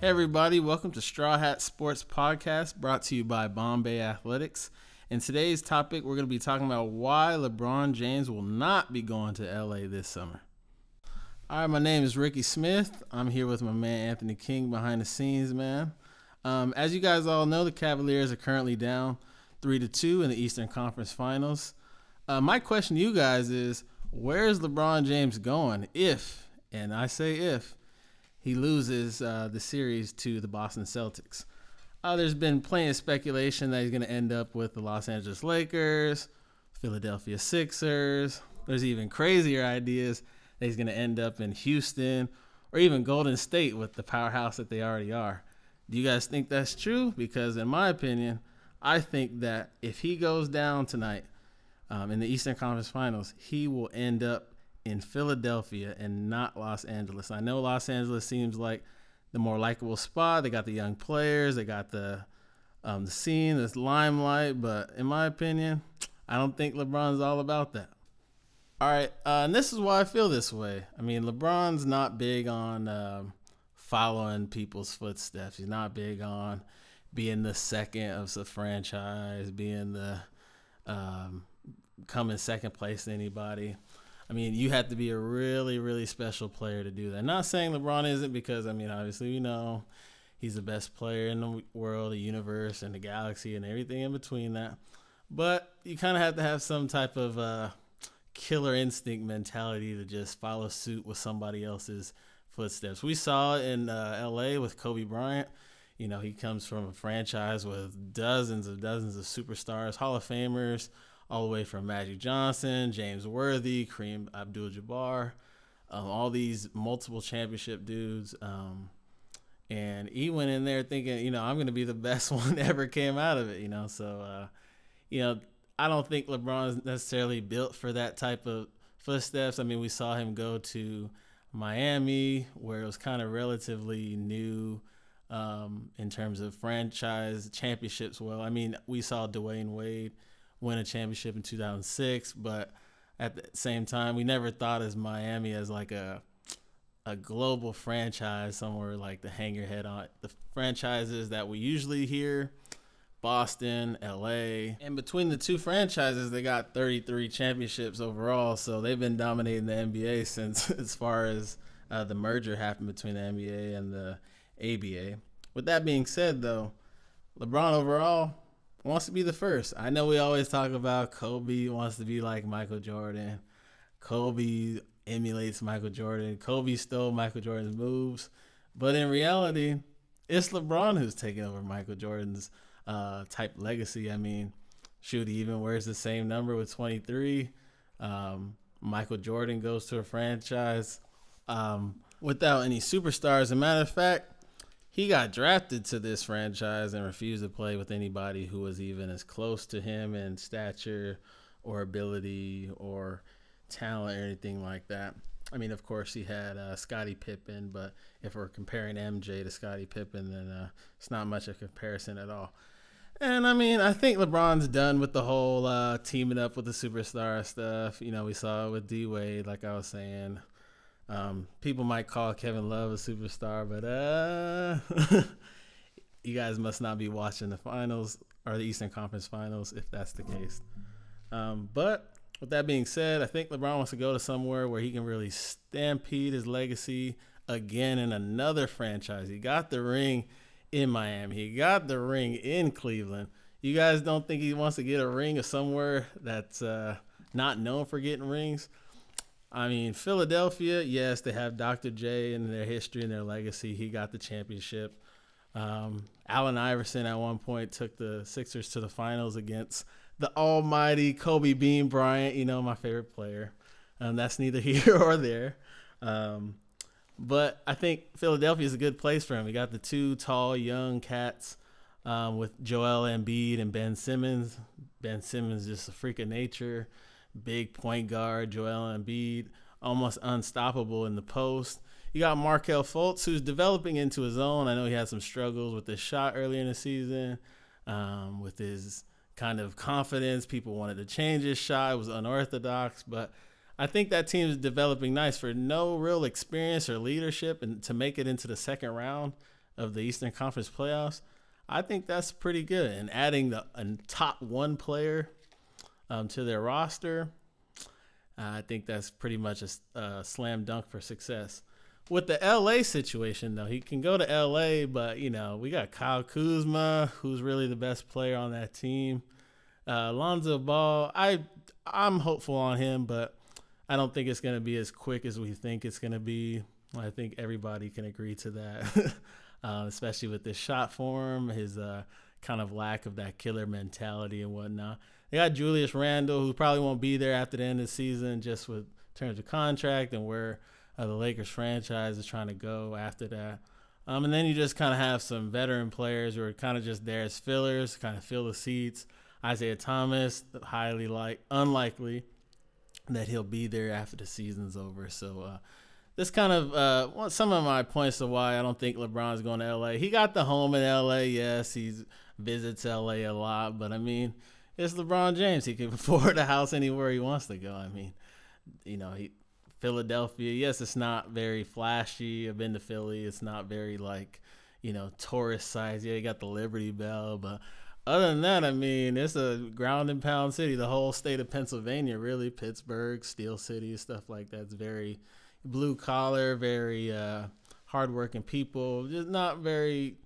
Hey, everybody, welcome to Straw Hat Sports Podcast brought to you by Bombay Athletics. In today's topic, we're going to be talking about why LeBron James will not be going to LA this summer. All right, my name is Ricky Smith. I'm here with my man Anthony King behind the scenes, man. Um, as you guys all know, the Cavaliers are currently down three to two in the Eastern Conference Finals. Uh, my question to you guys is, where's LeBron James going if, and I say if, he loses uh, the series to the Boston Celtics. Uh, there's been plenty of speculation that he's going to end up with the Los Angeles Lakers, Philadelphia Sixers. There's even crazier ideas that he's going to end up in Houston or even Golden State with the powerhouse that they already are. Do you guys think that's true? Because, in my opinion, I think that if he goes down tonight um, in the Eastern Conference Finals, he will end up in Philadelphia and not Los Angeles. I know Los Angeles seems like the more likable spot. They got the young players, they got the um, the scene, this limelight. But in my opinion, I don't think LeBron's all about that. All right, uh, and this is why I feel this way. I mean, LeBron's not big on um, following people's footsteps. He's not big on being the second of the franchise, being the um, coming second place to anybody. I mean, you have to be a really, really special player to do that. Not saying LeBron isn't, because I mean, obviously, we know he's the best player in the world, the universe, and the galaxy, and everything in between that. But you kind of have to have some type of uh, killer instinct mentality to just follow suit with somebody else's footsteps. We saw in uh, L.A. with Kobe Bryant. You know, he comes from a franchise with dozens of dozens of superstars, Hall of Famers all the way from Magic Johnson, James Worthy, Kareem Abdul-Jabbar, um, all these multiple championship dudes. Um, and he went in there thinking, you know, I'm going to be the best one ever came out of it, you know. So, uh, you know, I don't think LeBron is necessarily built for that type of footsteps. I mean, we saw him go to Miami, where it was kind of relatively new um, in terms of franchise championships. Well, I mean, we saw Dwyane Wade win a championship in 2006, but at the same time, we never thought as Miami as like a a global franchise somewhere like to hang your head on. The franchises that we usually hear, Boston, LA, and between the two franchises, they got 33 championships overall. So they've been dominating the NBA since as far as uh, the merger happened between the NBA and the ABA. With that being said, though, LeBron overall wants to be the first. I know we always talk about Kobe wants to be like Michael Jordan. Kobe emulates Michael Jordan. Kobe stole Michael Jordan's moves. But in reality, it's LeBron who's taking over Michael Jordan's uh, type legacy. I mean, shoot, he even wears the same number with 23. Um, Michael Jordan goes to a franchise um, without any superstars. As a matter of fact, he got drafted to this franchise and refused to play with anybody who was even as close to him in stature or ability or talent or anything like that. I mean, of course, he had uh, Scottie Pippen, but if we're comparing MJ to Scottie Pippen, then uh, it's not much of a comparison at all. And I mean, I think LeBron's done with the whole uh, teaming up with the superstar stuff. You know, we saw it with D Wade, like I was saying. Um, people might call Kevin Love a superstar, but uh, you guys must not be watching the finals or the Eastern Conference Finals if that's the case. Um, but with that being said, I think LeBron wants to go to somewhere where he can really stampede his legacy again in another franchise. He got the ring in Miami. He got the ring in Cleveland. You guys don't think he wants to get a ring of somewhere that's uh, not known for getting rings? I mean, Philadelphia, yes, they have Dr. J in their history and their legacy. He got the championship. Um, Allen Iverson at one point took the Sixers to the finals against the almighty Kobe Bean Bryant, you know, my favorite player. Um, that's neither here or there. Um, but I think Philadelphia is a good place for him. We got the two tall, young cats um, with Joel Embiid and Ben Simmons. Ben Simmons is just a freak of nature big point guard, Joel Embiid, almost unstoppable in the post. You got Markelle Fultz, who's developing into his own. I know he had some struggles with his shot earlier in the season, um, with his kind of confidence. People wanted to change his shot. It was unorthodox, but I think that team is developing nice for no real experience or leadership, and to make it into the second round of the Eastern Conference playoffs, I think that's pretty good. And adding the a top one player um, to their roster, I think that's pretty much a, a slam dunk for success. With the LA situation, though, he can go to LA, but you know we got Kyle Kuzma, who's really the best player on that team. Uh, Lonzo Ball, I I'm hopeful on him, but I don't think it's going to be as quick as we think it's going to be. I think everybody can agree to that, uh, especially with this shot form, his uh, kind of lack of that killer mentality and whatnot. They got Julius Randle, who probably won't be there after the end of the season, just with terms of contract and where uh, the Lakers franchise is trying to go after that. Um, and then you just kind of have some veteran players who are kind of just there as fillers, kind of fill the seats. Isaiah Thomas, highly like unlikely that he'll be there after the season's over. So uh, this kind of uh, some of my points of why I don't think LeBron's going to LA. He got the home in LA. Yes, he visits LA a lot, but I mean, it's LeBron James. He can afford a house anywhere he wants to go. I mean, you know, he Philadelphia. Yes, it's not very flashy. I've been to Philly. It's not very like, you know, tourist size. Yeah, you got the Liberty Bell, but other than that, I mean, it's a ground and pound city. The whole state of Pennsylvania, really, Pittsburgh, Steel City, stuff like that's very blue collar, very uh, hardworking people. Just not very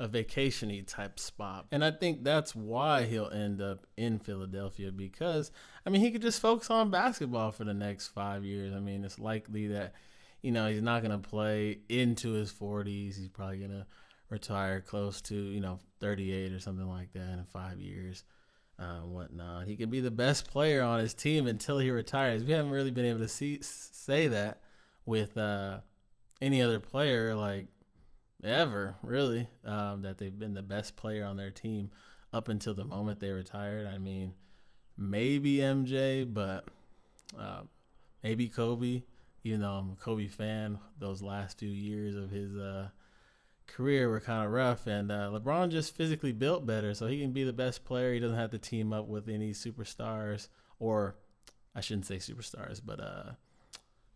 a vacationy type spot. And I think that's why he'll end up in Philadelphia because I mean he could just focus on basketball for the next five years. I mean it's likely that you know he's not gonna play into his forties. He's probably gonna retire close to you know 38 or something like that in five years, uh, whatnot. He could be the best player on his team until he retires. We haven't really been able to see say that with uh, any other player like ever really um, that they've been the best player on their team up until the moment they retired. I mean, maybe MJ, but uh, maybe Kobe. Even though I'm a Kobe fan, those last few years of his uh, career were kind of rough, and uh, LeBron just physically built better, so he can be the best player. He doesn't have to team up with any superstars, or I shouldn't say superstars, but uh,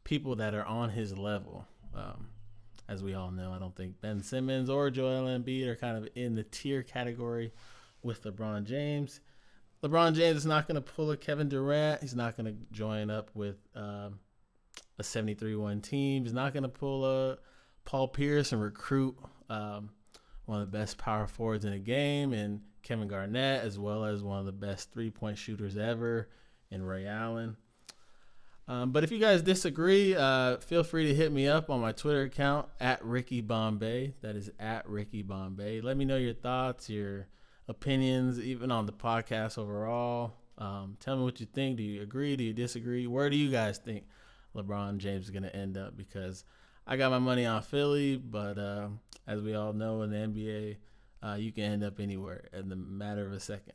people that are on his level. Um, as we all know, I don't think Ben Simmons or Joel Embiid are kind of in the tier category with LeBron James. LeBron James is not going to pull a Kevin Durant. He's not going to join up with um, a 73-1 team. He's not going to pull a Paul Pierce and recruit um, one of the best power forwards in the game, and Kevin Garnett, as well as one of the best three point shooters ever in Ray Allen. Um, but if you guys disagree, uh, feel free to hit me up on my Twitter account at Ricky Bombay. That is at Ricky Bombay. Let me know your thoughts, your opinions, even on the podcast overall. Um, tell me what you think. Do you agree? Do you disagree? Where do you guys think LeBron James is going to end up? Because I got my money on Philly, but uh, as we all know in the NBA, uh, you can end up anywhere in the matter of a second.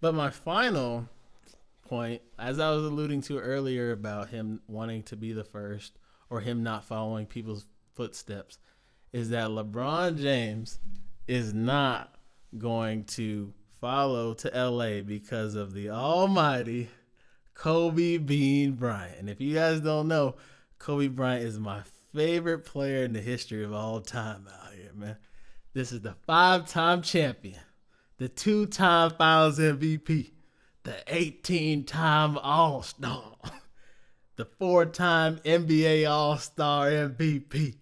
But my final point, as I was alluding to earlier about him wanting to be the first or him not following people's footsteps, is that LeBron James is not going to follow to LA because of the almighty Kobe Bean Bryant. And if you guys don't know, Kobe Bryant is my favorite player in the history of all time out here, man. This is the five time champion, the two time finals MVP, the 18 time All Star, the four time NBA All Star MVP,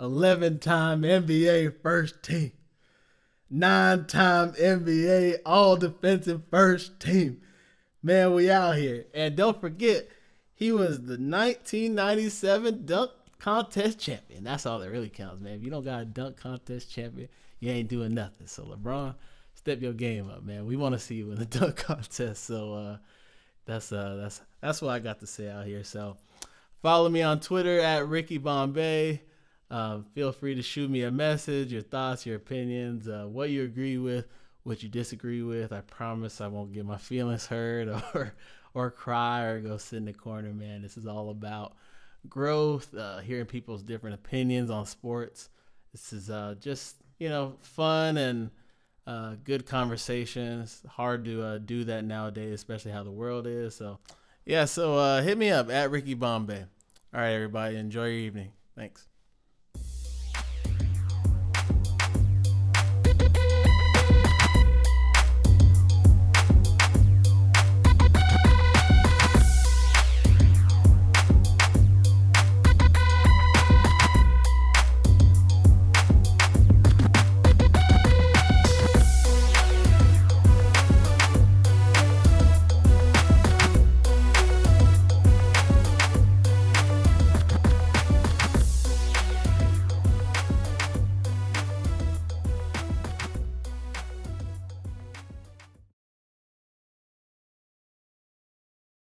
11 time NBA first team, nine time NBA All Defensive first team. Man, we out here. And don't forget, he was the 1997 dunk contest champion. That's all that really counts, man. If you don't got a dunk contest champion, you ain't doing nothing. So LeBron, step your game up, man. We want to see you in the dunk contest. So uh, that's uh, that's that's what I got to say out here. So follow me on Twitter at Ricky Bombay. Uh, feel free to shoot me a message, your thoughts, your opinions, uh, what you agree with, what you disagree with. I promise I won't get my feelings hurt or or cry or go sit in the corner, man. This is all about growth, uh, hearing people's different opinions on sports. This is uh, just you know fun and uh, good conversations. Hard to uh, do that nowadays, especially how the world is. So yeah, so uh, hit me up at Ricky Bombay. All right, everybody, enjoy your evening. Thanks.